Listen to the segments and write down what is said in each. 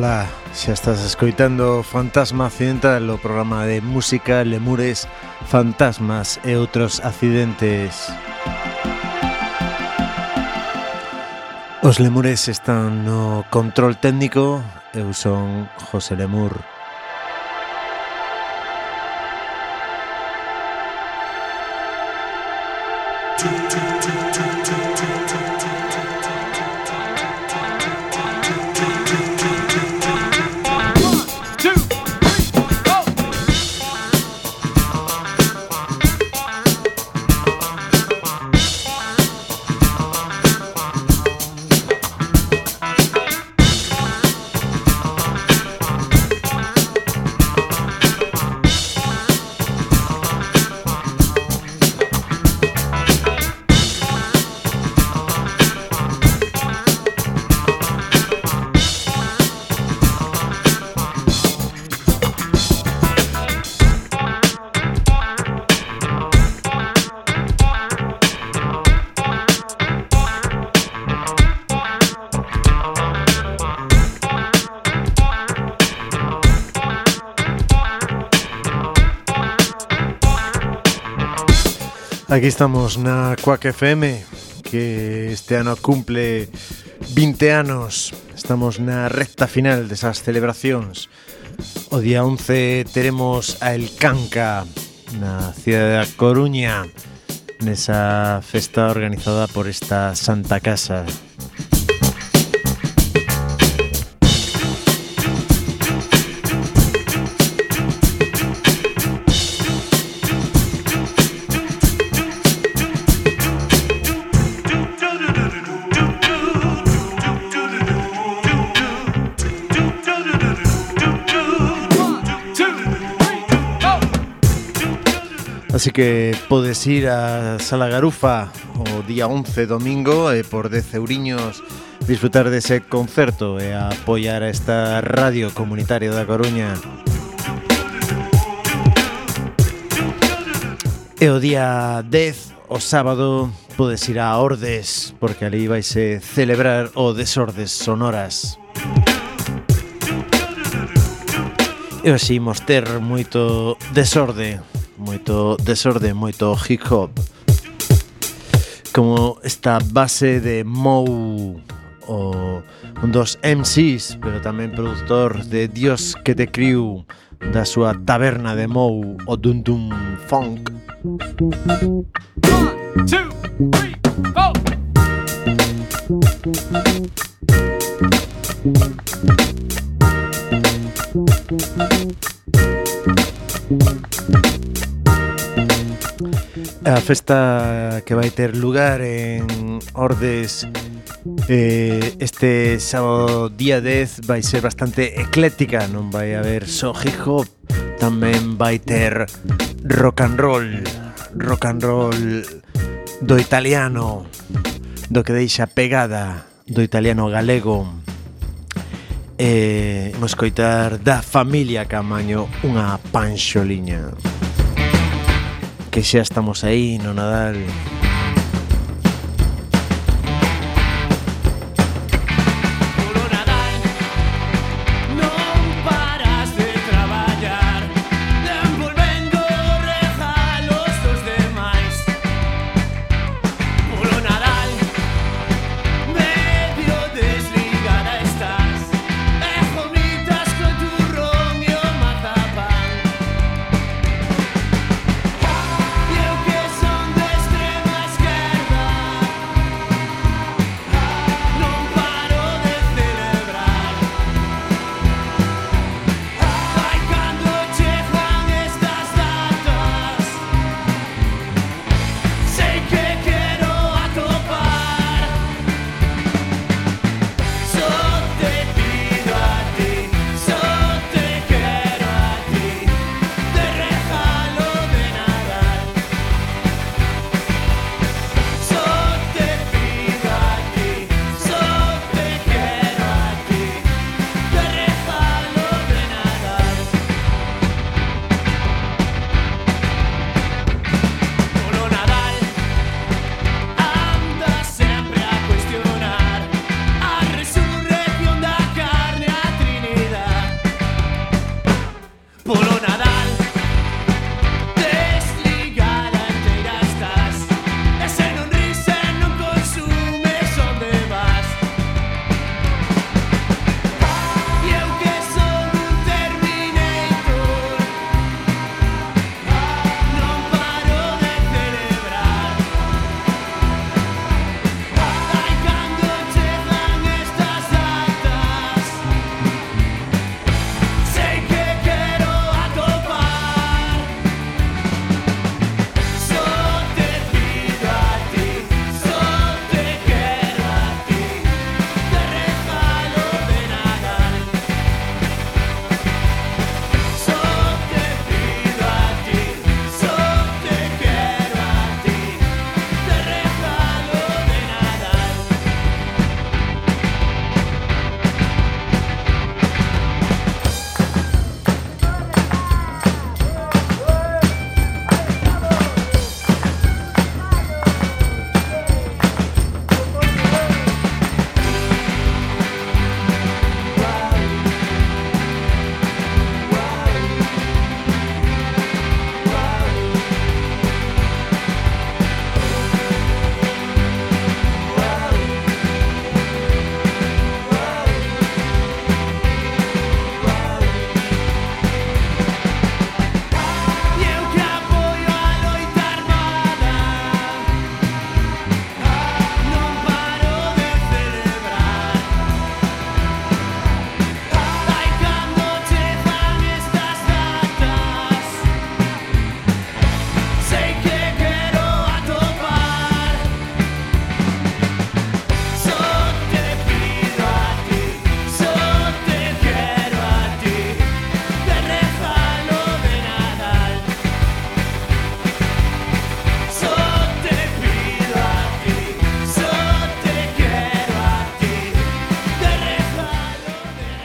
Ola, xa estás escoitando Fantasma Accidental, o programa de música, lemures, fantasmas e outros accidentes. Os lemures están no control técnico, eu son José Lemur. Aquí estamos na Quack FM Que este ano cumple 20 anos. Estamos na recta final desas celebracións. O día 11 teremos a El Canca Na cidade da Coruña Nesa festa organizada por esta Santa Casa. Así que podes ir a Sala Garufa o día 11 domingo e por 10 euriños disfrutar dese concerto e apoiar a esta radio comunitaria da Coruña. E o día 10, o sábado, podes ir a Ordes, porque ali vais a celebrar o Desordes Sonoras. E así imos ter moito desorde moito desorde, moito hip hop como esta base de Mou o un dos MCs pero tamén produtor de Dios que te criu da súa taberna de Mou o Dum Dum Funk One, two, three, four. A festa que vai ter lugar en Ordes eh, este sábado día 10 vai ser bastante ecléctica, non vai haber só hip hop, tamén vai ter rock and roll, rock and roll do italiano, do que deixa pegada do italiano galego. Eh, imos coitar da familia Camaño unha panxoliña. Que xa estamos aí no Nadal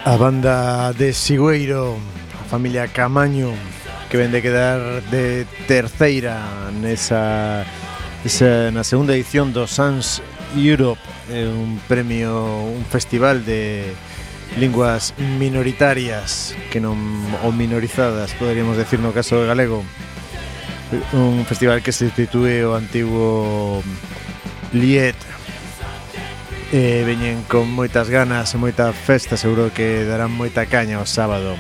A banda de Sigüeiro, a familia Camaño, que vende quedar de terceira nesa, esa, na segunda edición do Sans Europe, un premio, un festival de linguas minoritarias que non ou minorizadas, poderíamos decir no caso de galego. Un festival que se titúe o antigo Liet, E veñen con moitas ganas e moita festa Seguro que darán moita caña o sábado.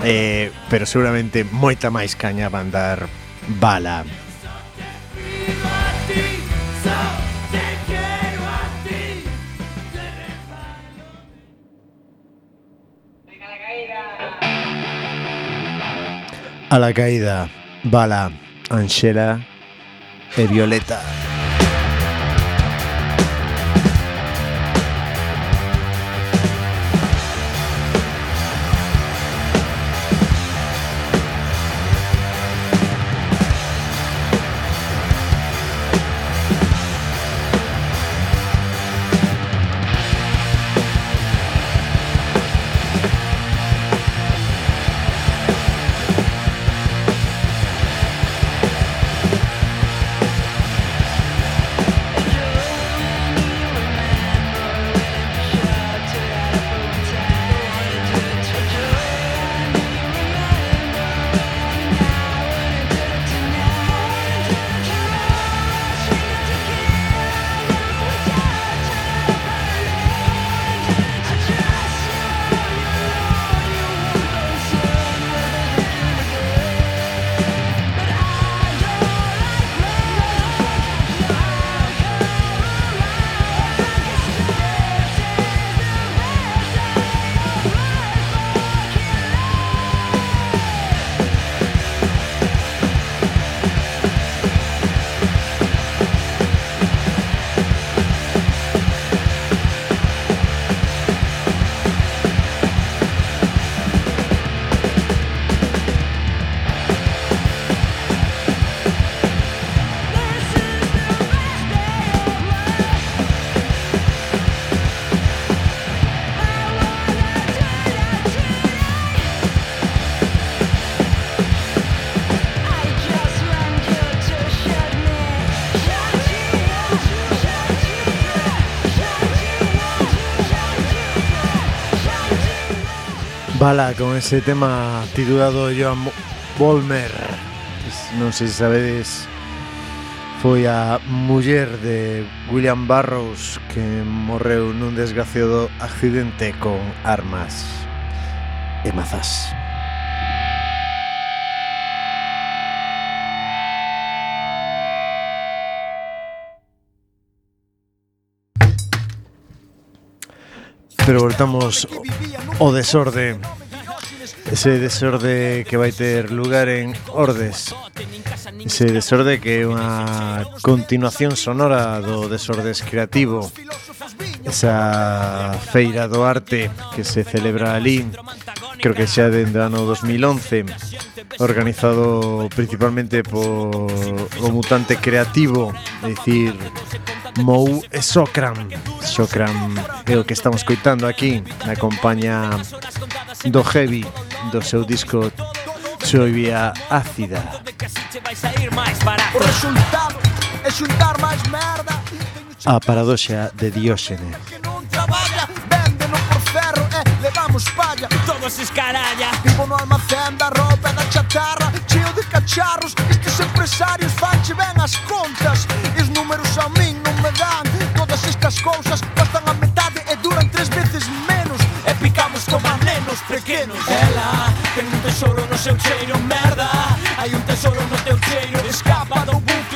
Eh, Pero seguramente moita máis caña van dar bala. A la caída, Bala, Angela e Violeta. Mala con ese tema titulado Joan Volmer Non sei se sabedes Foi a muller de William Barrows Que morreu nun desgraciado accidente con armas e mazas. pero voltamos o desorde Ese desorde que vai ter lugar en Ordes. Ese desorde que é unha continuación sonora do desordes creativo. Esa feira do arte que se celebra ali creo que xa dende o ano 2011 organizado principalmente por o mutante creativo é dicir Mou e Socram Socram é o que estamos coitando aquí na compañía do Heavy do seu disco Choivia Ácida. A paradoxa de Dióxene tiramos palla Todos escaralla Vivo no almacén da roupa e da chatarra Cheo de cacharros Estes empresarios fanche ben as contas E os números a min non me dan. Todas estas cousas costan a metade E duran tres veces menos. E picamos como a nenos pequenos Ela ten un tesoro no seu cheiro Merda, hai un tesoro no teu cheiro. Escapa do bufo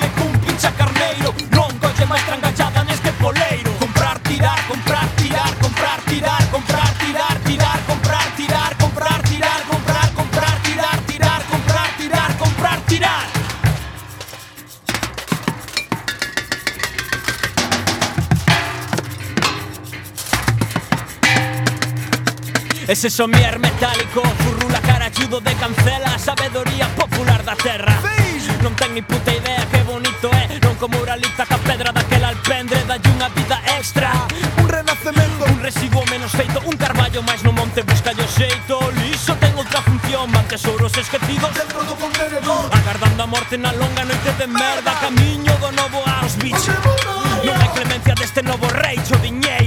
Ese somier metálico. Furrula chudo de cancela. A sabedoría popular da terra. Non ten ni puta idea que bonito é Non como uralita ca pedra daquela alpendre. Dalle unha vida extra. Un renacemento Un residuo menos feito. Un carballo máis no monte busca o xeito Liso ten outra función. Man tesouros esquecidos. Dentro do contenedor. Agardando a morte na longa noite de merda Camiño do novo Auschwitz Non hai clemencia deste novo rei, cho diñeiro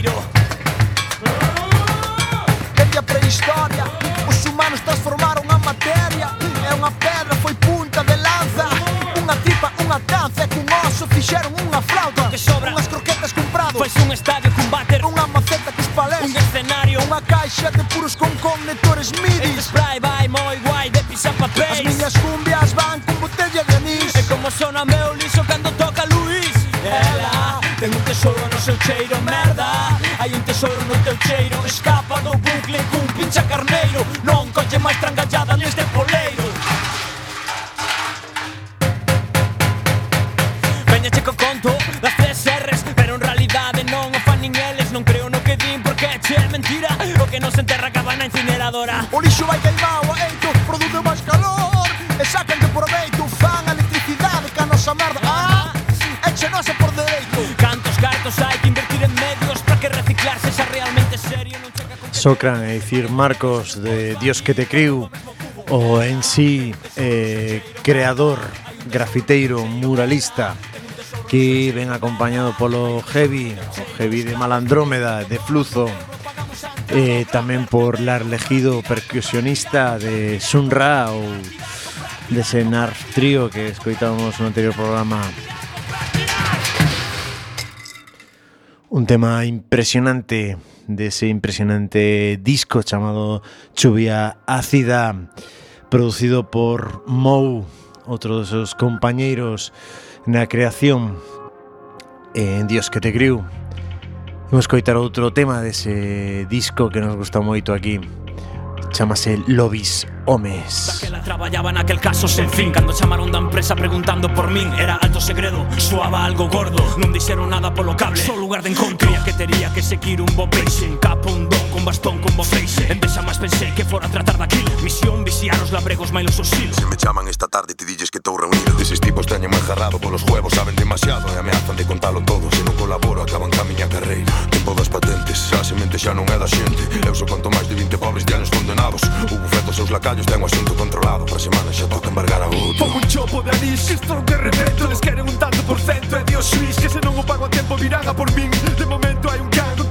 estadio cun váter Unha um maceta que espalés Un um escenario Unha caixa de puros con conectores midis Este spray vai moi guai de pisar papéis As miñas cunhas Socran, é dicir, Marcos de Dios que te criu O en sí eh, creador, grafiteiro, muralista Que ven acompañado polo Heavy O Heavy de Malandrómeda, de Fluzo eh, Tamén por Lar Legido, percusionista de Sunra Ou de ese Narf Trío que escoitábamos no anterior programa. Un tema impresionante de ese impresionante disco chamado Chuvia Ácida, producido por Mou, outro dos seus compañeiros na creación en Dios que te criu. Vamos coitar outro tema dese disco que nos gusta moito aquí. Chamase Lobis homes. Daquela traballaba naquel caso sen fin. Cando chamaron da empresa preguntando por min Era alto segredo, soaba algo gordo. Non dixeron nada polo cable, só lugar de encontro Cría que tería que seguir un bo peixe Capo un don con bastón como feixe vez máis pensei que fora tratar daquilo Misión viciar os labregos mailos os silos Se me chaman esta tarde te dilles que estou reunido. Deses tipos teñen enjarrado polos huevos Saben demasiado. E ameazan de contalo todo. Se non colaboro acaban ca miña carreira Tempo das patentes, a semente xa non é da xente Eu sou canto máis de 20 pobres de anos condenados Hubo fetos seus lacallos Traballos ten o asunto controlado Para semana xa toca embargar a outro Pongo un chopo de anís que estou de repento Les queren un tanto por cento E dios xuiz que se non o pago a tempo virán a por min De momento hai un cango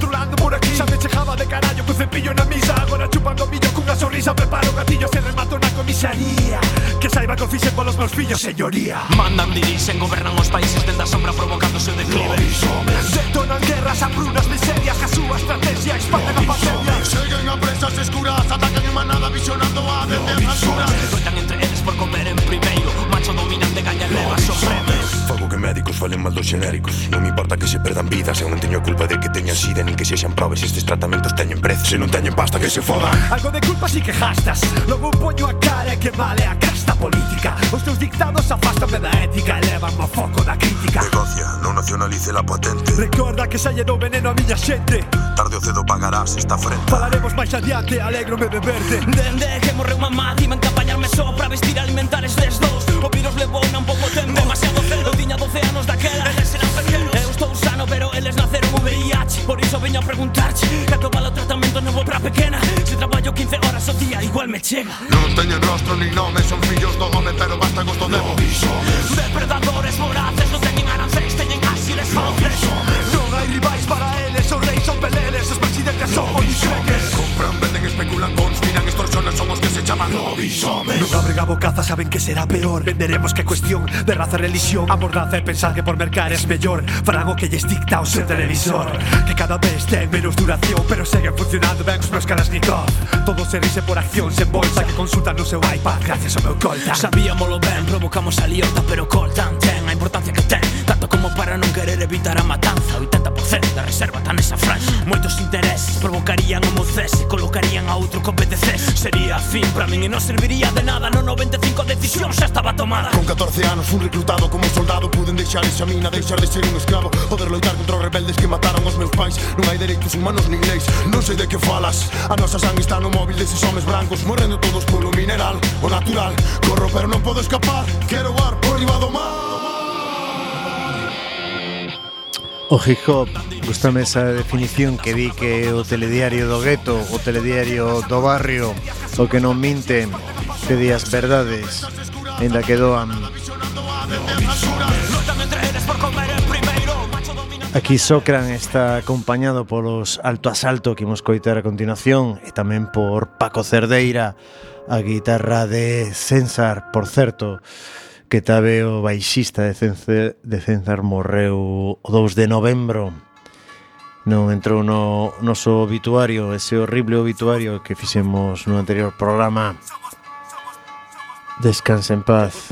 por aquí Xa me chejaba de carallo cun cepillo na misa Agora chupando o millo cunha sonrisa Preparo gatillo se remato na comisaría Que saiba que fixen polos meus fillos, señoría. Mandan, dirixen, gobernan os países Dende a sombra provocando seu declive Lobisomes Detonan guerras, hambrunas, miserias A súa estrategia expande a pandemia Seguen a presas escuras Atacan en manada visionando a desde as alturas Coitan entre eles por comer en primeiro Macho dominante gaña leva sobre Fago que médicos falen mal dos xenéricos. Non me importa que se perdan vidas Eu non teño culpa de que teñan sida Nin que sexan probes estes tratamentos teñen prezo. Se non teñen pasta que se fodan Algo de culpa si que gastas. Logo poño a cara e que vale a casta política. Os teus dictados afastame da ética Elevan o foco da crítica. Negocia, non nacionalice la patente. Recorda que xa llenou veneno a miña xente. Tarde o cedo pagarás esta frente Falaremos máis adiante, alegrome de verte. Dende que morreu mamá, dime encampañarme só Para vestir alimentar estes dos. O virus levou non pouco tempo, mas Eu tiña 12 anos daquela. Eles eran pequenos Eu estou sano pero eles naceron o VIH Por iso veño a preguntarche Cato vale o tratamento novo pra pequena. Se traballo 15 horas ao día igual me chega. Non teñen rostro nin nome Son fillos do home pero basta gosto de boviso Depredadores voraces non teñen arancéis Teñen ásiles fauces Non hai rivais para eles Son reis son peleles Os presidentes son pois Compran, venden, especulan, conspiran, extorsionan Son os que se chaman lobisomes a bocaza saben que será peor. Venderemos que cuestión de raza religión. Amordaza e pensar que por mercar es mellor Farán o que lles dicta o seu televisor. Que cada vez ten menos duración Pero seguen funcionando. Ben os meus Kalashnikov Todo se rise por acción sen bolsa Que consultan no seu iPad. Gracias ao meu colta Sabíamolo ben, provocamos a liota Pero coltan. Ten a importancia que ten. Como para non querer evitar a matanza. 80% da reserva tan esa franxa Moitos intereses provocarían o mocés E colocarían a outro que obedecese Sería fin para min e non serviría de nada. No 95 decisión xa estaba tomada. Con 14 anos un reclutado como soldado. Puden deixar esa mina, deixar de ser un esclavo. Poder loitar contra os rebeldes que mataron os meus pais. Non hai dereitos humanos nin leis Non sei de que falas. A nosa sangue está no móvil deses homes brancos Morrendo todos polo mineral O natural. Corro pero non podo escapar. Quero ar por riba do mar. O hip hop, gustame esa definición que di que o telediario do gueto, o telediario do barrio, o que non minten, que di as verdades, ainda que doan. Aquí Socran está acompañado polos Alto Asalto que imos coitar a continuación e tamén por Paco Cerdeira, a guitarra de Censar, por certo que tabe o baixista de Cencer, de Cencer morreu o 2 de novembro. Non entrou no noso obituario ese horrible obituario que fixemos no anterior programa descanse en paz.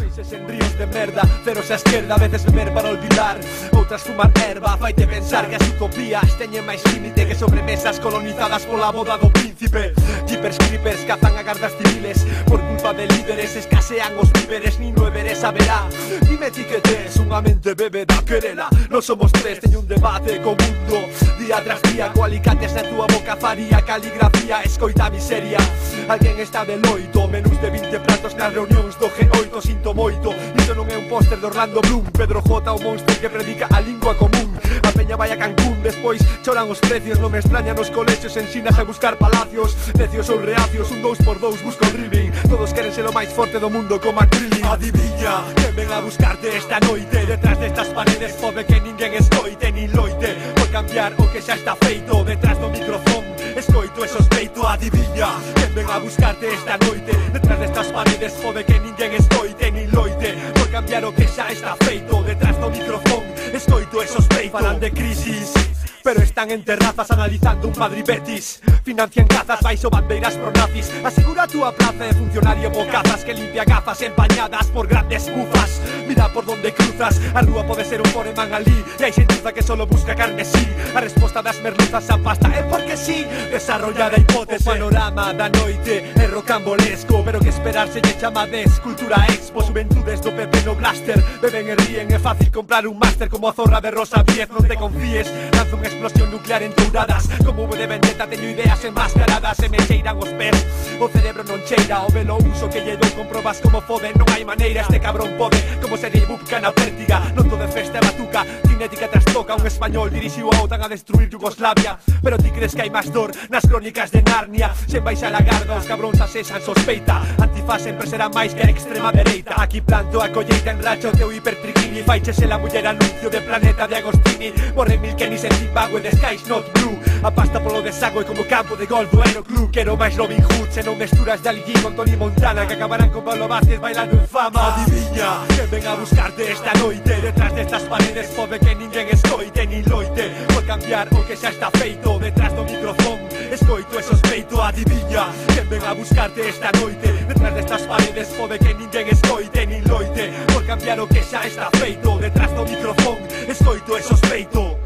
de merda, ceros a esquerda, a veces beber para olvidar. Outras fumar erva, faite pensar que as utopías teñen máis límite que sobremesas colonizadas pola boda do príncipe. Jeepers creepers cazan a gardas civiles por culpa de líderes escasean os víveres nin no Everest haberá Dime ti que tes unha mente bebe da querela. Non somos tres, teño un debate co mundo. Día tras día, co alicates na túa boca faría Caligrafía, escoita miseria. Alguén está de loito, menús de 20 platos na reunión views do G8 sinto moito. Iso non é un póster de Orlando Bloom. Pedro J o monster que predica a lingua común. A peña vai a Cancún, despois choran os precios. Non me extraña nos colexios, ensinas a buscar palacios. Necios ou reacios, un dous por dous busco ribbing Todos queren ser o máis forte do mundo como a Krillin. Adivinha, que ven a buscarte esta noite? Detrás destas paredes pode que ninguén escoite ni loite. Por cambiar o que xa está feito Detrás do microfón Escoito tu sospeito, adivinha Que ven a buscarte esta noite. Detrás destas paredes jode que ninguén escoite Ni loite. Por cambiar o que xa está feito Detrás do microfón. Escoito tu sospeito Falan de crisis. Pero están en terrazas analizando un Madrid Betis Financian cazas, baixo bandeiras pronazis Asegura a túa plaza de funcionario bocazas Que limpia gafas empañadas por grandes bufas. Mira por donde cruzas, a rúa pode ser un foreman alí. E hai xentuza que solo busca carne sí. A resposta das merluzas a pasta é porque sí. Desarrollada a hipótese O panorama da noite é rocambolesco Pero que esperarse lle chamades escultura Expo, juventudes do PP no blaster. Beben e ríen, é fácil comprar un máster Como a zorra de Rosa 10 Non te confíes, lanza un explosión nuclear enturadas. Como V de vendetta teño ideas enmascaradas. E me cheiran os pés O cerebro non cheira O velo uso que lle dou comprobas como fode Non hai maneira este cabrón pode. Como se lle busca na pértiga Non todo é festa e batuca Cinética trastoca Un español dirixiu a OTAN a destruir Yugoslavia. Pero ti crees que hai máis dor Nas crónicas de Narnia? Se vais a la garda Os cabróns asesan sospeita. Antifaz sempre será máis que a extrema dereita. Aquí planto a colleita en racho Teu hipertriquini. Faichese la muller anuncio de planeta de Agostini. Morre mil que ni se pago e the sky's not blue. A pasta polo desago e como campo de golf bueno club Quero máis Robin Hood se non mesturas de G con Tony Montana Que acabarán con Pablo Vázquez bailando en fama. Adivinha que ven a buscarte esta noite Detrás destas paredes pode que ninguén escoite ni loite. Por cambiar o que xa está feito detrás do microfón Escoito e sospeito, adivinha que ven a buscarte esta noite Detrás destas paredes pode que ninguén escoite ni loite. Por cambiar o que xa está feito detrás do microfón Escoito e sospeito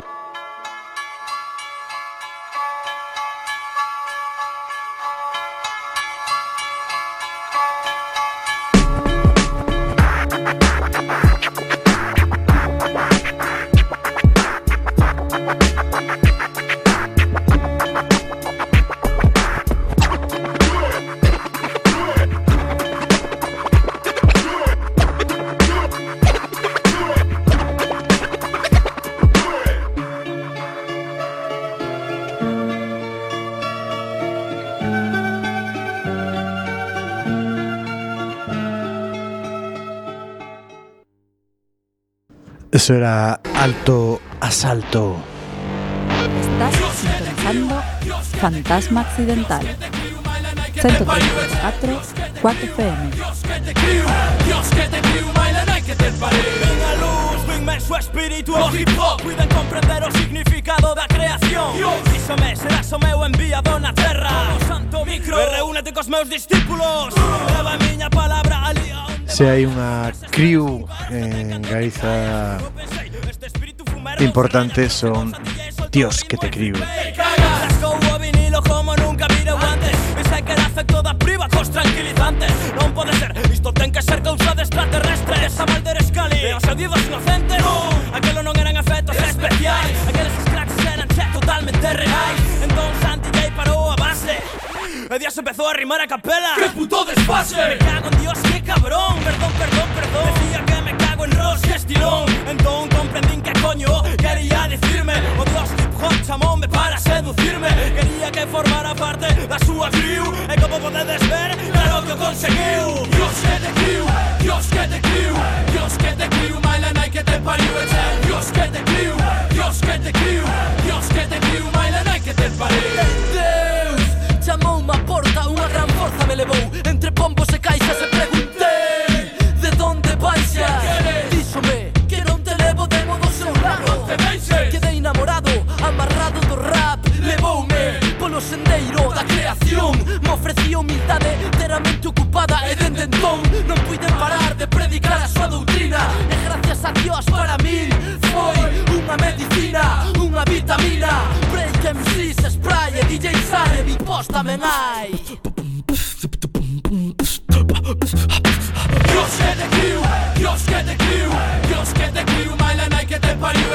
Eso era Alto Asalto. Estás sintonizando Fantasma Accidental. 134 4 FM. Ven a luz, do inmenso espírito do hip hop Cuiden comprender o significado da creación Díxome, serás o meu enviado na terra O santo micro E reúnete cos meus discípulos Leva a miña palabra Se hai unha crew en Galiza importante son Dios que te criu. Rascou o vinilo como nunca vireu antes Pensei que era efecto da priva cos tranquilizantes Non pode ser, isto ten que ser cousa de extraterrestres A Malder Scali e os adidos inocentes no. Aquelo non eran efectos especiais Aqueles scratches eran che totalmente reais Entón Santi J parou a base E Dios empezou a rimar a capela ¡Que puto desfase! Me cago en Dios, cabrón Perdón, perdón, perdón. Decía que me cago en Ross y Estilón Entón comprendín que coño quería decirme O Dios, hip hop chamón para seducirme Quería que formara parte da súa crew E como podedes ver, claro que o conseguiu. Dios que te criu, Dios que te criu. Dios que te criu, maila nai que te pariu E che, Dios que te criu, Dios que te criu. Dios que te criu, maila nai que te pariu. humildade Teramente ocupada e dende entón Non puiden parar de predicar a súa doutrina. E gracias a Dios para min Foi unha medicina, unha vitamina. Break MCs, Spray e DJ Sare Mi posta me hai. Dios que te criu, Dios que te criu Dios que te criu, maila nai que te pariu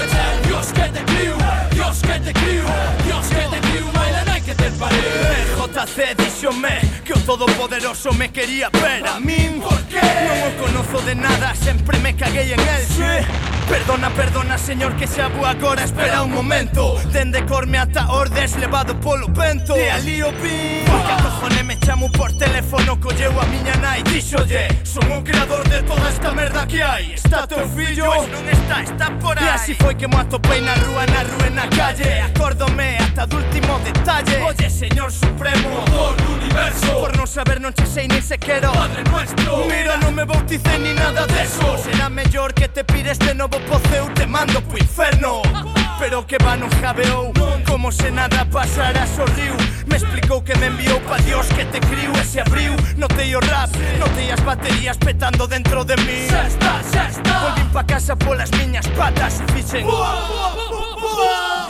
Dios que te criu, Dios que te criu Dios que te criu, maila nai que te pariu JC, díxome todopoderoso me quería ver a min Por qué? Non o conozo de nada, sempre me caguei en el sí. Perdona, perdona, señor, que xa vou agora. Espera un momento. Dende corme ata ordes levado polo vento. E ali o pin Porque cojone me chamo por teléfono Colleu a miña nai. Dixolle Son o creador de toda esta merda que hai. Está teu fillo Pois non está, está por aí. E así foi que mo atopei na rúa, na rúa e na calle. Acórdome ata do último detalle. Oye, señor supremo Motor do universo. Por non saber non che sei ni sequero. Padre nuestro. Mira, non me bauticé ni nada deso Será mellor que te pires de novo O Te mando pro inferno. Pero que vano jabeou Como se nada pasara sorriu. Me explicou que me enviou pa Dios que te criu E se abriu, notei o rap Notei as baterías petando dentro de mí. Xa está, xa está. Volvín pa casa polas miñas patas e fixen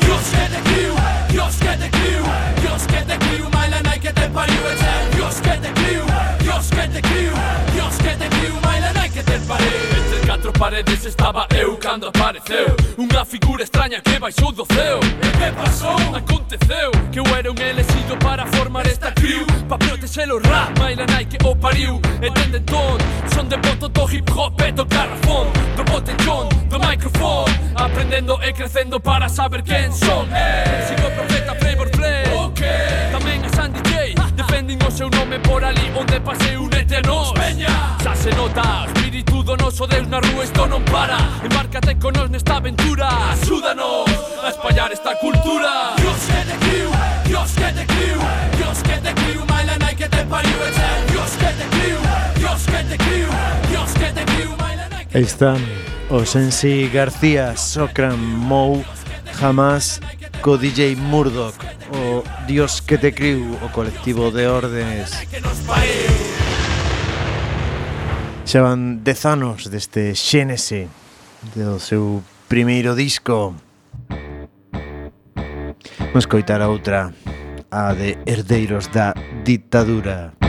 Dios que te criu, Dios que te criu Dios que te criu, maila nai que te pariu eh. Dios que te criu, Dios que te criu Dios que te criu, maila nai que te pariu catro paredes estaba eu cando apareceu. Unha figura extraña que baixou do ceo. E que pasou? Aconteceu que eu era un elexido para formar esta crew. Pa protexer o rap, mai la nai que o pariu. E dende ton, entón? son de voto do hip hop e do garrafón. Do botellón, do microfón Aprendendo e crecendo para saber quen son. Eh. Sigo profeta Flavor Play okay. Tamén a Sandy J Defenden o seu nome por ali onde pasei un eterno Peña. Xa se nota o espírito do noso Deus na rúa Isto non para. Embarcate con nos nesta aventura Axúdanos a espallar esta cultura. Dios que te criu te criu Dios que te criu Maila nai que te pariu Dios que te criu Dios que te criu Dios que te criu Maila nai que Aí están o Sensi García, Socran Mou, jamás co DJ Murdoch, o Dios que te criu, o colectivo de órdenes. Xa van dez anos deste Xénese, do seu primeiro disco. Vamos coitar a outra, a de Herdeiros da Ditadura.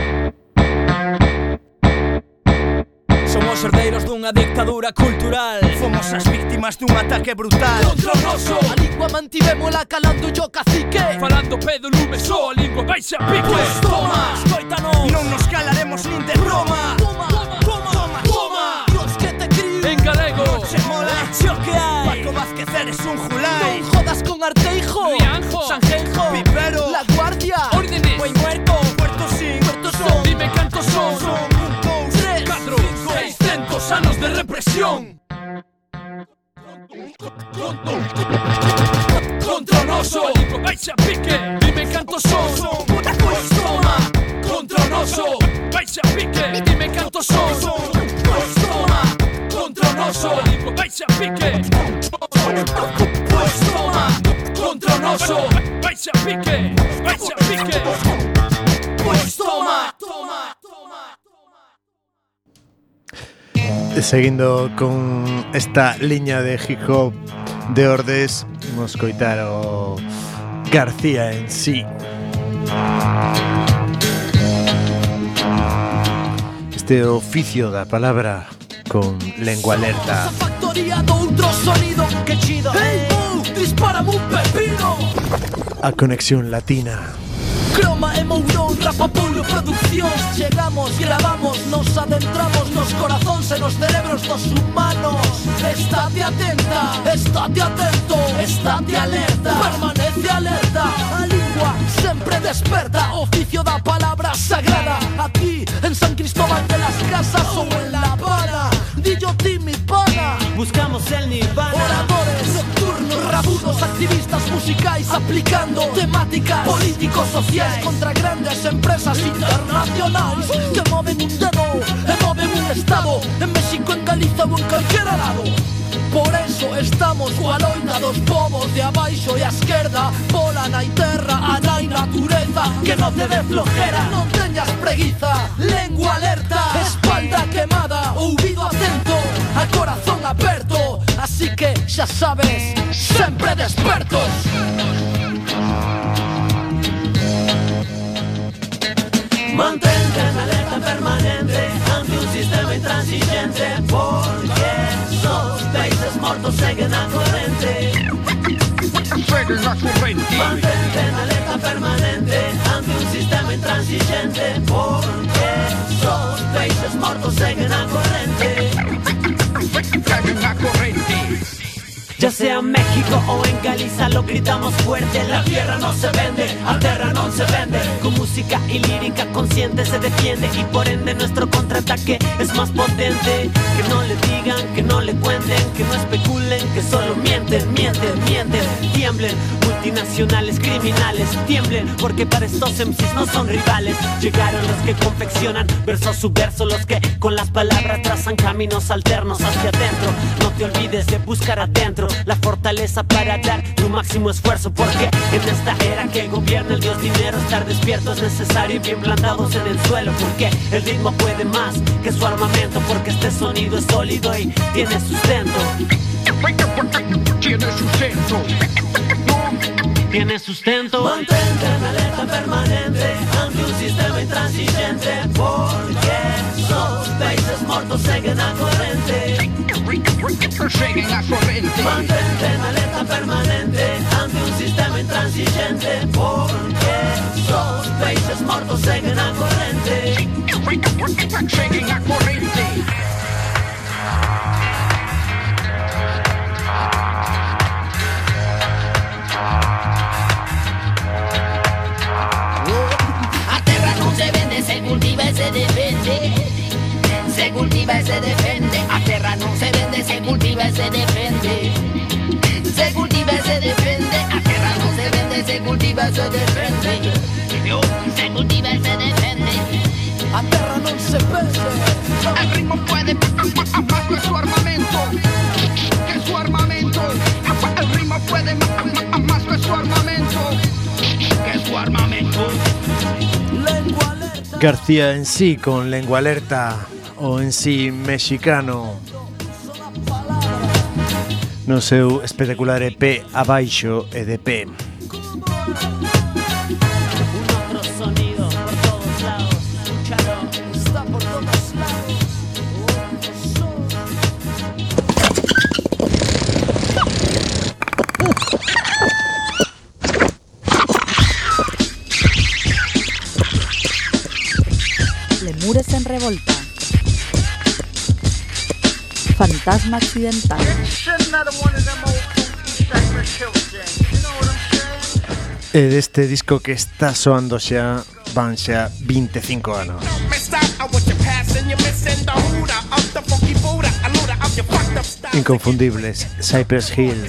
Fomos herdeiros dunha dictadura cultural. Fomos as víctimas dun ataque brutal. Contra o noso A lingua mantivémola calando yo cacique. Falando pedo lume só a lingua baixa pique. Pois pues toma, escoitanos Non nos calaremos nin de broma. Toma, toma, toma, toma, Dios que te crío. En galego. Se mola, xo que hai. Paco Vázquez eres un julai Non jodas con Arteijo. Rianjo. Sanjenjo Pipero La Guardia. Órdenes. Buen muerto Puerto sin Puerto son. Dime cantos son, son. sanos de represión. Contra un vais a pique, dime cantos son. Puta toma, contra un vais a pique, dime cantos son. toma, contra un oso, vais a pique. Pues toma, contra un vais a pique, vais a pique. Pues toma, toma. Seguindo con esta liña de hip hop de Ordes, vamos coitar o García en sí. Este oficio da palabra con lengua alerta. A conexión latina. Croma e Mourón, Rapapoulo Produccións Chegamos, gravamos, nos adentramos Nos corazóns e nos cerebros dos humanos. Estate atenta, estate atento Estate alerta, permanece alerta. A lingua sempre desperta Oficio da palabra sagrada Aquí, en San Cristóbal de las Casas ou en La Habana. Dillo mi pana Buscamos el nirvana. Oradores nocturnos, rabudos, activistas musicais aplicando temáticas políticos sociais contra grandes empresas internacionais que moven un dedo e moven un estado en México, en Galiza ou en calquera lado Por eso estamos coa loita dos povos de abaixo e a esquerda. Pola nai terra, a nai natureza Que non te dé flojera, non teñas preguiza. Lengua alerta, espalda quemada Ouvido atento, a corazón aperto. Así que xa sabes, sempre despertos. Mantente en alerta permanente ante un sistema intransigente porque morto segue na corrente Segue na corrente Mantente na letra permanente Ante un sistema intransigente Porque só peixes mortos seguem na corrente Ya sea México o en Galiza lo gritamos fuerte. La tierra no se vende, a terra no se vende. Con música y lírica consciente se defiende. Y por ende nuestro contraataque es más potente. Que no le digan, que no le cuenten Que no especulen, que solo mienten, mienten, mienten. Tiemblen, multinacionales, criminales Tiemblen, porque para estos MCs no son rivales. Llegaron los que confeccionan verso a su verso Los que con las palabras trazan caminos alternos hacia adentro. No te olvides de buscar adentro la fortaleza para dar tu máximo esfuerzo Porque en esta era que gobierna el dios dinero Estar despierto es necesario y bien plantados en el suelo Porque el ritmo puede más que su armamento Porque este sonido es sólido y tiene sustento Tiene sustento. Tiene sustento Mantente en alerta permanente Ante un sistema intransigente Porque países mortos seguen a corrente Seguen a corrente. Mantente en alerta permanente ante un sistema intransigente Porque sos países mortos seguen a corrente Seguen a corrente. cultiva y se defende. A tierra no se vende, se cultiva y se defende. Se cultiva y se defende. A tierra no se vende, se cultiva y se defende. Se cultiva y se defende. A tierra no se vende. El ritmo puede más que su armamento. Que su armamento. El ritmo puede más que su armamento. Que su armamento. García en sí con Lengua Alerta. o en sí mexicano no seu espectacular EP Abaixo EDP. fantasma accidental. Eh, de este disco que está soando xa van xa 25 anos. Inconfundibles, Cypress Hill,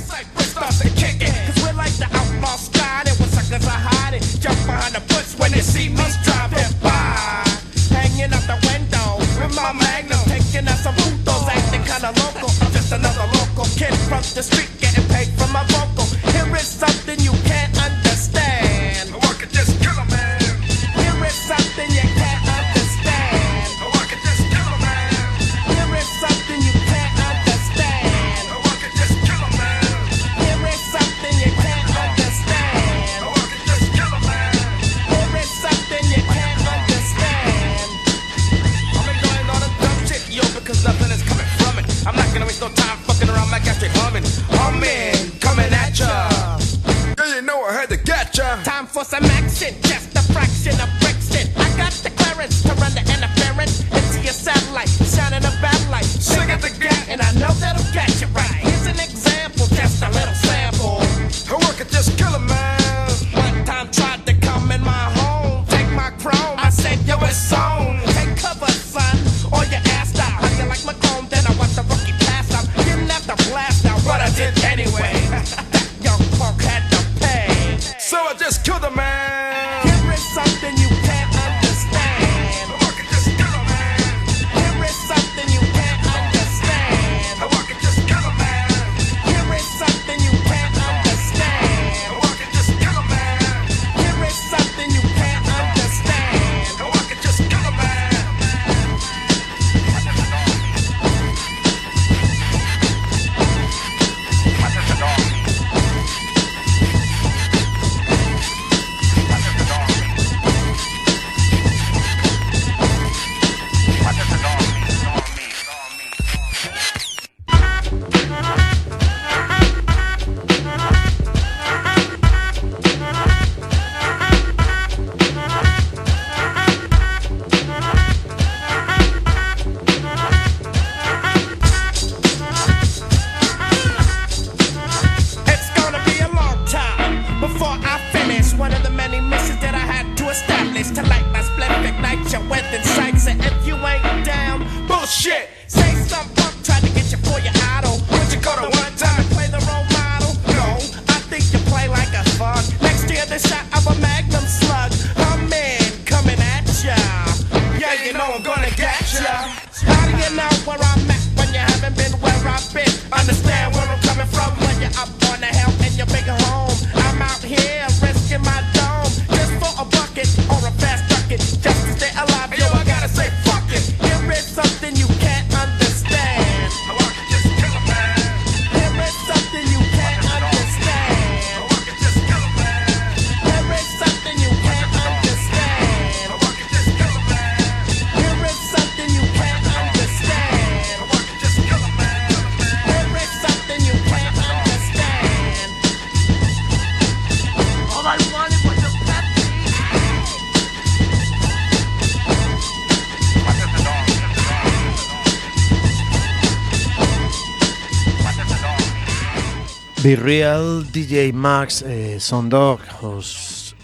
The Real DJ Max eh, son dos os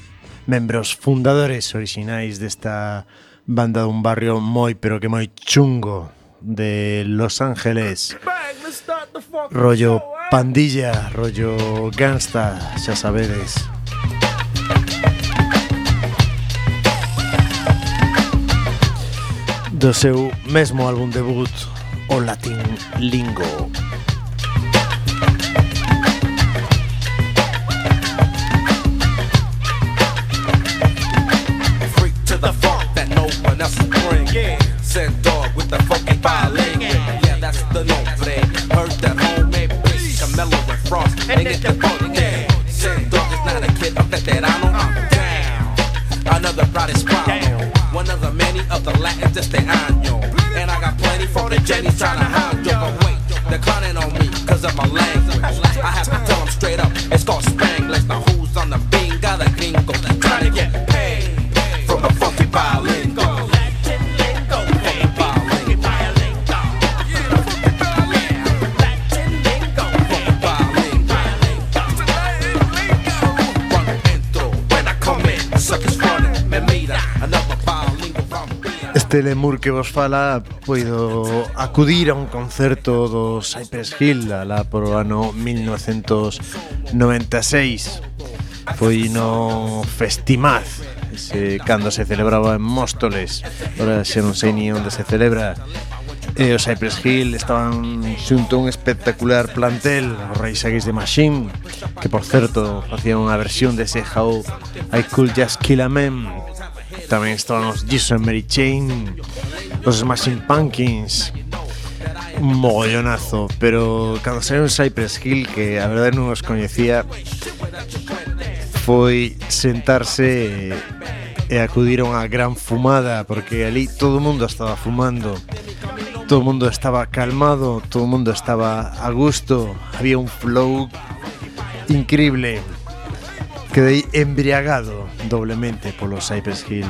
membros fundadores orixinais desta banda dun barrio moi pero que moi chungo de Los Ángeles. Rollo pandilla, rollo gangsta, xa sabedes do seu mesmo álbum debut o Latin Lingo. Get the funk. Yeah. Send dog is not a kid, I'm veterano. I'm down. Another proud hispano. One of the many of the Latins este año. And I got plenty for the Jenny's trying to hound you. But wait, they're clowning on me cause of my language. I have to tell them straight up, it's called Spanglish. Now who's on the bean? Got a gringo trying to get Telemur que vos fala poido acudir a un concerto do Cypress Hill alá por o ano 1996 foi no Festimaz ese, cando se celebraba en Móstoles. Ora xa non sei ni onde se celebra. E o Cypress Hill estaban xunto un espectacular plantel os Reis Aguis de Machine que por certo facían unha versión dese How I Could Just Kill a Man. Tamén estaban os Jesus Mary Chain Os Smashing Pumpkins. Un mogollonazo Pero cando saiu Cypress Hill Que a verdade non os coñecía Foi sentarse E acudiron a gran fumada Porque ali todo o mundo estaba fumando. Todo o mundo estaba calmado Todo o mundo estaba a gusto Había un flow increíble Quedé embriagado doblemente por los Cypress Hill.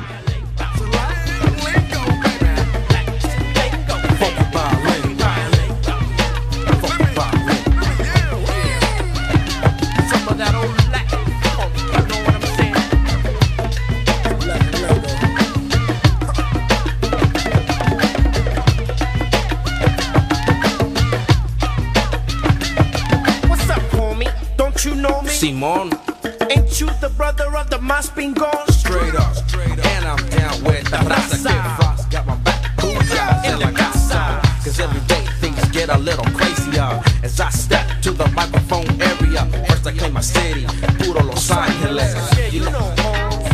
Simón. The mas been gone? straight up, and I'm down with the raza. Frost got my back, booyah, in la casa. Cause every day things get a little crazier as I step to the microphone area. First I claim my city, puro Los Angeles. You know,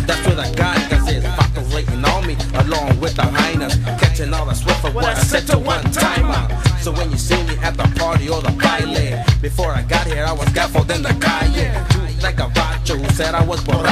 that's where the gangas is, Paco's waiting on me, along with the hyenas, catching all the swift of what I said to one timer. So when you see me at the party or the baile, before I got here I was gaffled in the calle. Like a vacho who said I was borracho,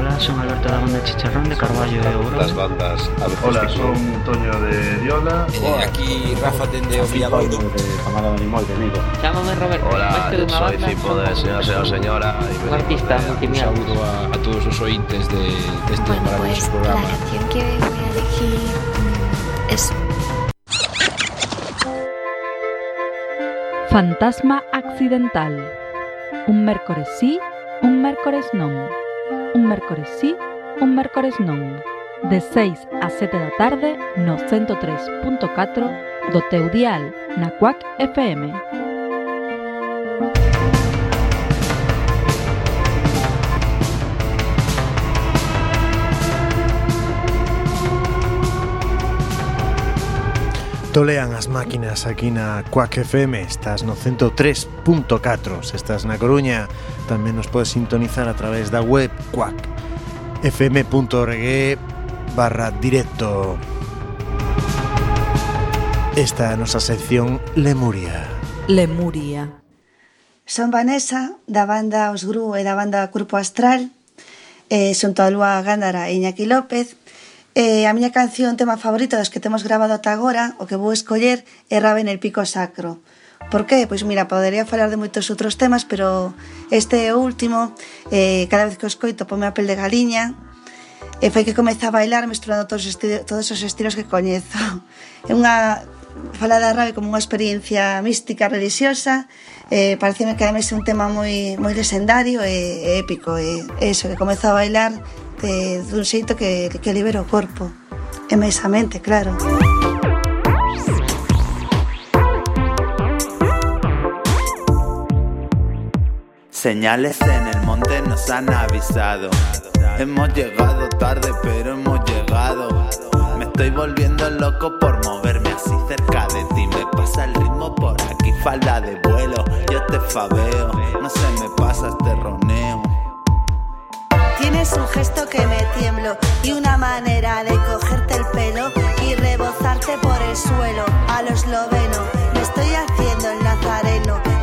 Hola, soy Alberto de la banda Chicharrón de Carballo de Ouro. Las bandas Hola, son Toño de Diola. aquí Rafa dende Ovilladoiro. Camada de Animal de Vigo. Chámame Roberto, Hola, de unha soy. Cipo de Señora Señora Señora. y Un artista Un multimial. saúdo a, a todos os ointes de, deste Bueno, maravilloso pues la programa. canción que voy a elegir mm, es Fantasma accidental. Un mércores sí, un mércores non. un mércores sí, un mércores non. De 6 a 7 da tarde no 103.4 do teu dial na CUAC FM. Tolean as máquinas aquí na CUAC FM, estás no 103.4, se estás na Coruña, Tamén nos podes sintonizar a través da web cuac fm.org barra directo. Esta é a nosa sección Lemuria. Lemuria. Son Vanessa, da banda Os Gru e da banda Grupo Astral, eh, xunto a Lúa Gándara e Iñaki López, Eh, a miña canción tema favorita dos que temos grabado ata agora, o que vou escoller é Raven el pico sacro. Por que? Pois mira, podería falar de moitos outros temas, pero este é o último. Eh, cada vez que o escoito pome a pel de galiña, e foi que comeza a bailar mesturando todos os, estilos, todos os estilos que coñezo. É unha fala da rave como unha experiencia mística, religiosa, eh, pareceme que ademais é un tema moi, moi lesendario e, e épico, e, e eso, que comezo a bailar de, dun xeito que, que libera o corpo, e máis a mente, claro. Música Señales en el monte nos han avisado. Hemos llegado tarde, pero hemos llegado. Me estoy volviendo loco por moverme así cerca de ti. Me pasa el ritmo por aquí, falda de vuelo. Yo te fabeo, no se me pasa este roneo. Tienes un gesto que me tiemblo y una manera de cogerte el pelo y rebozarte por el suelo a lo esloveno. Me estoy haciendo el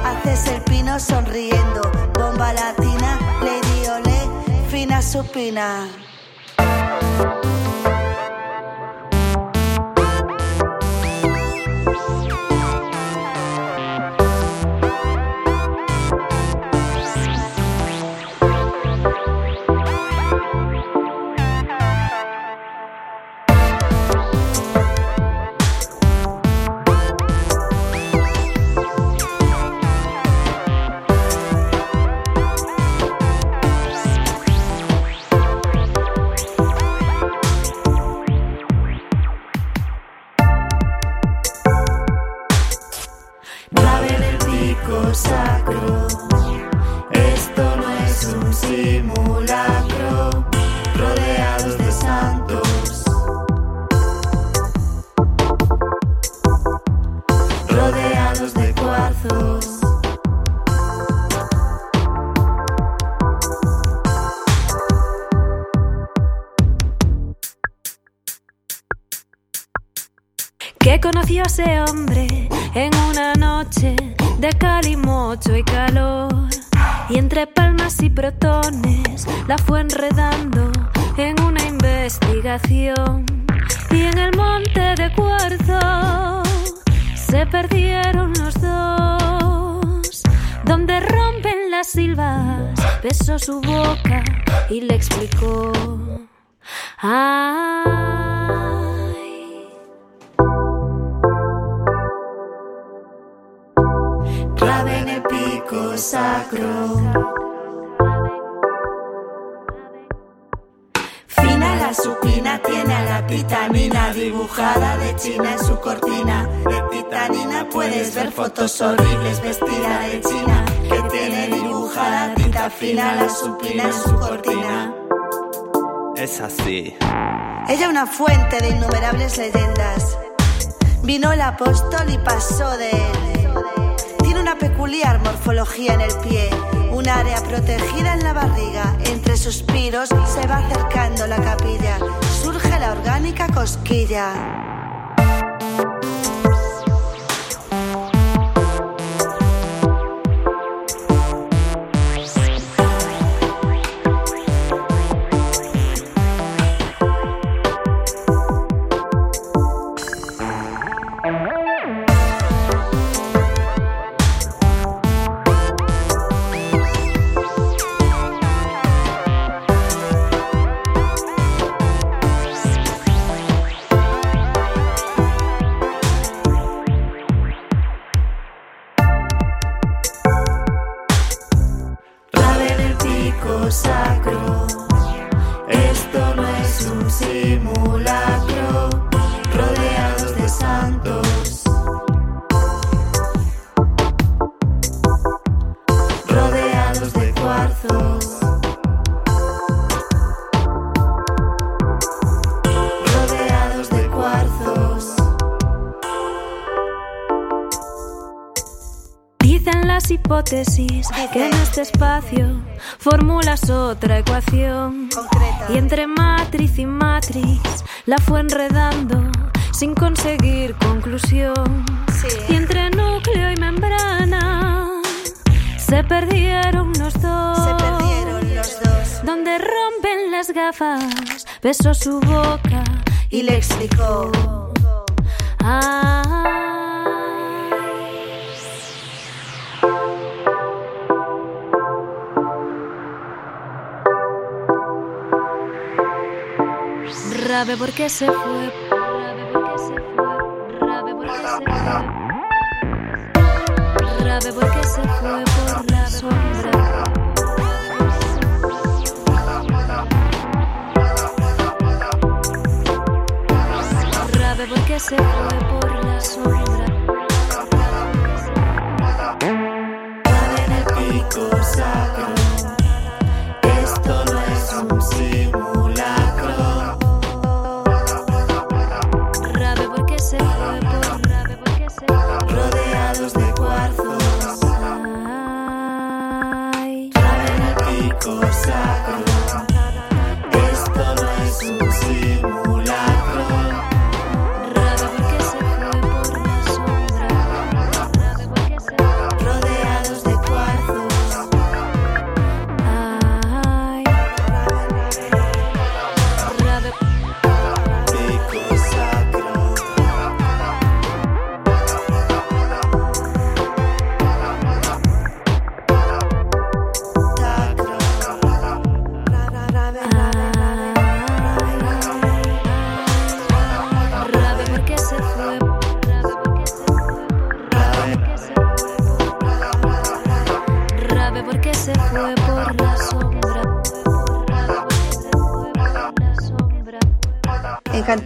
haces el pino sonriendo. Bomba latina, lady ole, fina supina. Que conoció a ese hombre en una noche de calimocho y calor. Y entre palmas y protones la fue enredando en una investigación. Y en el monte de cuarzo se perdieron los dos. Donde rompen las silbas, besó su boca y le explicó. Ay, sacro. Fina la supina tiene a la titanina dibujada de China en su cortina. De titanina puedes ver fotos horribles vestida de China que tiene dibujada tinta fina la supina en su cortina. Es así. Ella una fuente de innumerables leyendas. Vino el apóstol y pasó de él. Una peculiar morfología en el pie, un área protegida en la barriga. Entre suspiros se va acercando la capilla. Surge la orgánica cosquilla. Formulas otra ecuación. Y entre matriz y matriz la fue enredando sin conseguir conclusión. Y entre núcleo y membrana se perdieron los dos. Se perdieron los dos. Donde rompen las gafas, besó su boca Y le explicó. Ah. Rabe porque se fue, rabe porque se fue, rabe se fue. Rabe porque se fue por la sombra. Rabe porque se fue por la sombra.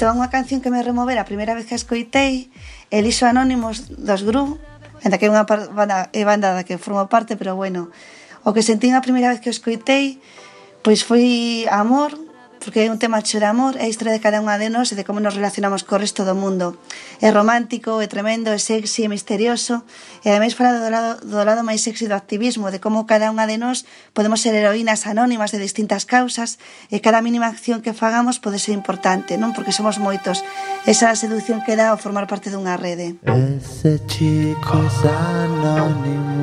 entón unha canción que me removera. A primeira vez que a escoitei Elixo Anónimos dos Gru Ainda que é unha banda, é banda da que formo parte Pero bueno, o que sentín a primeira vez que o escoitei Pois foi amor Porque é un tema cheo de amor É a historia de cada unha de nós E de como nos relacionamos co resto do mundo. É romántico, é tremendo, é sexy, é misterioso e ademais fala do lado, do lado máis sexy do activismo, de como cada unha de nós podemos ser heroínas anónimas de distintas causas e cada mínima acción que fagamos pode ser importante, non? Porque somos moitos. Esa seducción que dá ao formar parte dunha rede. Ese chico es anónimo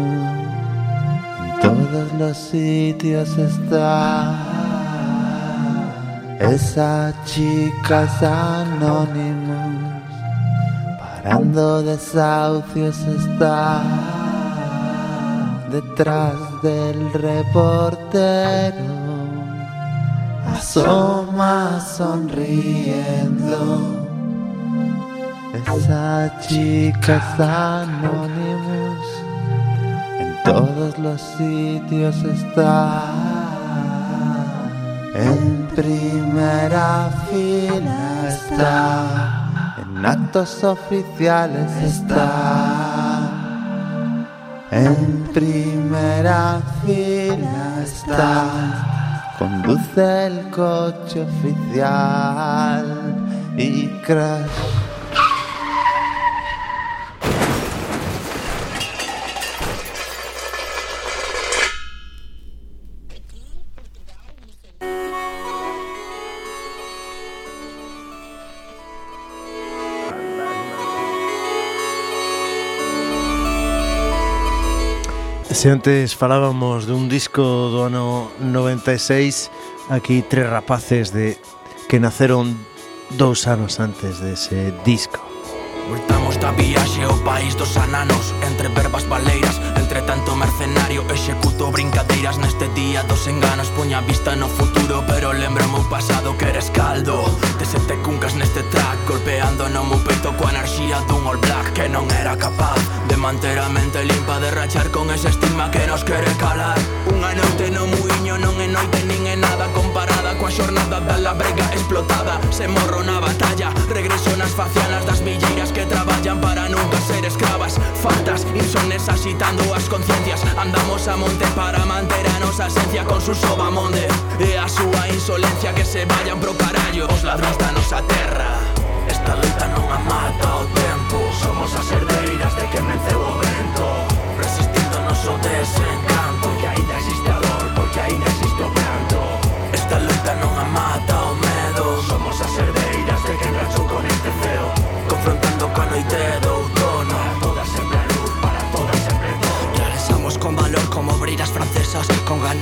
En todos los sitios está Esa chica es anónima parando desahucios está. Detrás del reportero, asoma sonriendo. Esa chica es Anonymous, en todos los sitios está. En primera fila está, en actos oficiales está. En primera fila está, conduce el coche oficial y crash. Se antes falábamos dun disco do ano 96 Aquí tres rapaces de que naceron dous anos antes dese disco. Voltamos da viaxe ao país dos ananos Entre verbas baleiras tanto mercenario Executo brincadeiras neste día. Dos enganos Poña vista no futuro pero lembro o meu pasado que eres caldo. De sete cuncas neste track Golpeando no meu peito coa enerxía dun all black Que non era capaz de manter a mente limpa De rachar con ese estigma que nos quere calar. Unha noite no muiño non é noite nin xornada da labrega explotada. Se morro na batalla Regreso nas facianas das milleiras que traballan para nunca ser escravas Faltas, insomnes agitando as conciencias. Andamos a monte para manter a nosa esencia con su sobamonde E a súa insolencia que se vayan pro carallo. Os ladróns da nosa terra Esta luta non a mata o tempo. Somos as herdeiras de que menceu o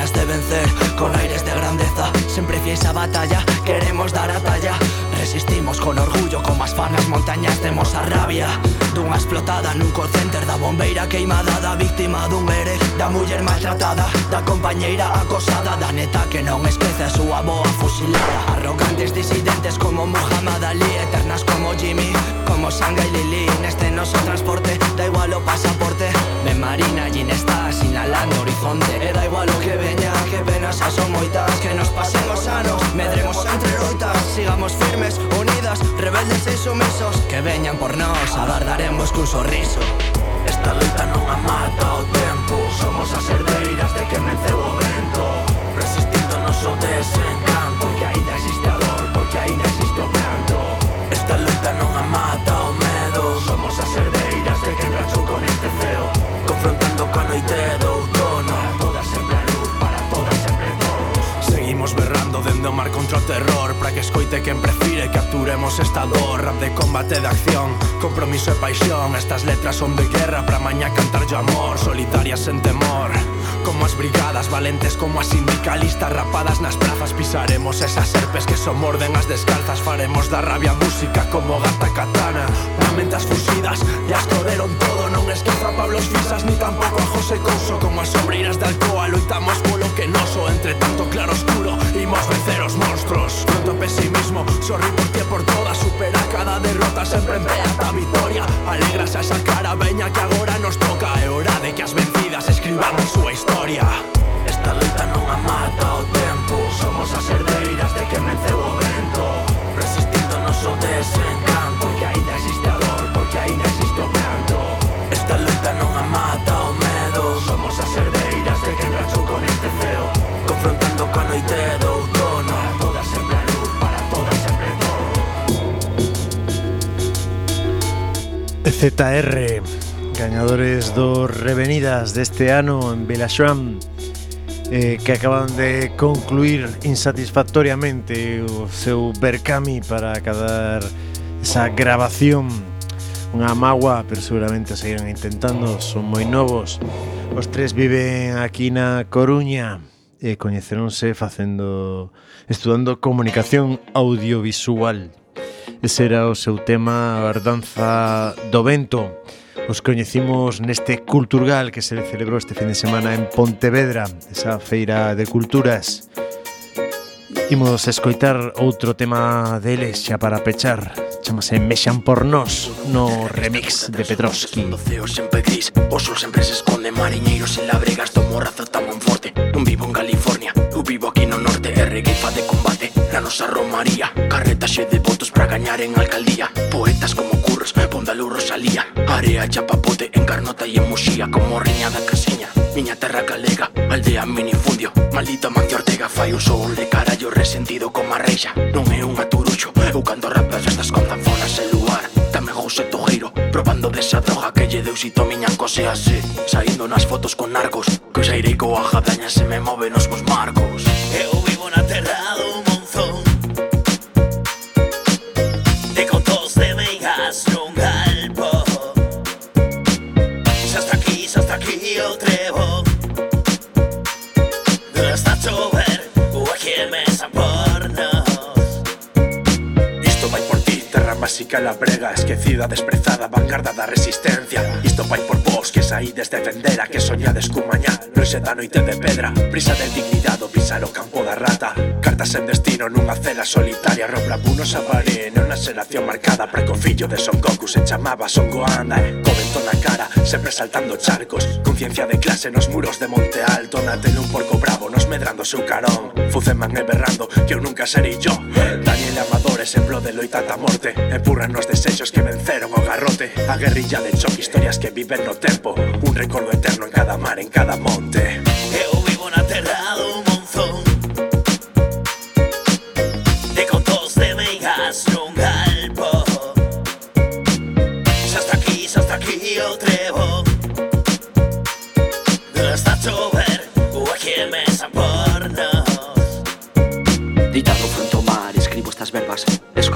ganas de vencer, con aires de grandeza, siempre fiel esa batalla, queremos dar a talla. Resistimos con orgullo, con más fanas montañas temos a rabia. Dunha explotada nun call center da bombeira queimada, da víctima dun ere, da muller maltratada, da compañeira acosada, da neta que non esquece a súa boa fusilada. Arrogantes disidentes como Muhammad Ali, eternas como Jimmy, como Sanga y Lili. Neste noso transporte, da igual o pasaporte, Me marina, allí está, sinalando horizonte, e da igual o que ven Xa son moitas que nos pasemos anos. Medremos entre loitas Sigamos firmes, unidas, rebeldes e sumisos. Que veñan por nós, agardaremos cun sorriso. Esta luta non a mata o tempo. Somos as herdeiras de que menceu o vento Resistindo noso desencanto. Porque ainda existe a dor, porque ainda existe o canto. Esta luta non a mata o medo. Somos as herdeiras de que rachou con este feo. Confrontando coa noite do contra o terror Para que escoite quen prefire que aturemos esta dor. Rap de combate de acción, compromiso e paixón. Estas letras son de guerra para mañá cantar yo amor Solitarias sen temor. Como as brigadas, valentes como as sindicalistas Rapadas nas plazas pisaremos esas serpes que son morden as descalzas. Faremos da rabia música como gata katana. Mamentas fusiles ZR, gañadores dos revenidas deste ano en Belashram, eh, que acaban de concluir insatisfactoriamente o seu Berkami para acabar esa grabación unha magua, pero seguramente seguirán intentando, son moi novos. Os tres viven aquí na Coruña e coñeceronse facendo estudando comunicación audiovisual. Ese era o seu tema Ardanza do Vento. Os coñecimos neste Culturgal que se celebrou este fin de semana en Pontevedra Esa feira de culturas. Imos escoitar outro tema deles xa para pechar. Chamase Mexan por Nós no remix de Petrovski. O ceo sempre gris, o sol sempre se esconde. Mariñeiros en labregas do morrazo tamo forte. Non vivo en California, eu vivo aquí no norte. E reguifa de combate na nosa romaría Carreta xe de votos para gañar en alcaldía. Poetas como Curros, Pondalou Rosalía. Area chapapote en Carnota e en Muxía Como riña da caseña, miña terra galega Aldea minifundio, maldita Mancio Ortega Fai un sol de carallo resentido como a reixa Non é un aturuxo, eu canto rap das festas con zanfonas en luar Dame José Tojeiro, probando desa droga que lle deu sito miña cose así. Saindo nas fotos con narcos, que xa irei coa jadaña se me move nos meus marcos. Eu Música la brega, esquecida, desprezada, vanguarda da resistencia. Isto vai por vos que saídes de fendera Que soñades cun mañá, noxe da noite de pedra Prisa de dignidade, pisar o campo da rata. Cartas en destino nunha cela solitaria Robra bunos a paré, nunha xeración marcada Precofillo de Son Goku se chamaba Son Goanda eh? Comento na cara, sempre saltando charcos. Conciencia de clase nos muros de Monte Alto Na tele un porco bravo, nos medrando seu carón. Fuceman e berrando, que eu nunca serei yo eh. Daniel Amador, exemplo de loita ata morte eh. Empurran os desechos que venceron o garrote. A guerrilla de choque, historias que viven no tempo. Un recordo eterno en cada mar, en cada monte. Eu vivo na terra do monzón. De contos de meigas nun galpo. Xa está aquí, xa está aquí o trevo. Está a chover, o aquí mesa por nos. Deitado fronte mar, escribo estas verbas. Escoito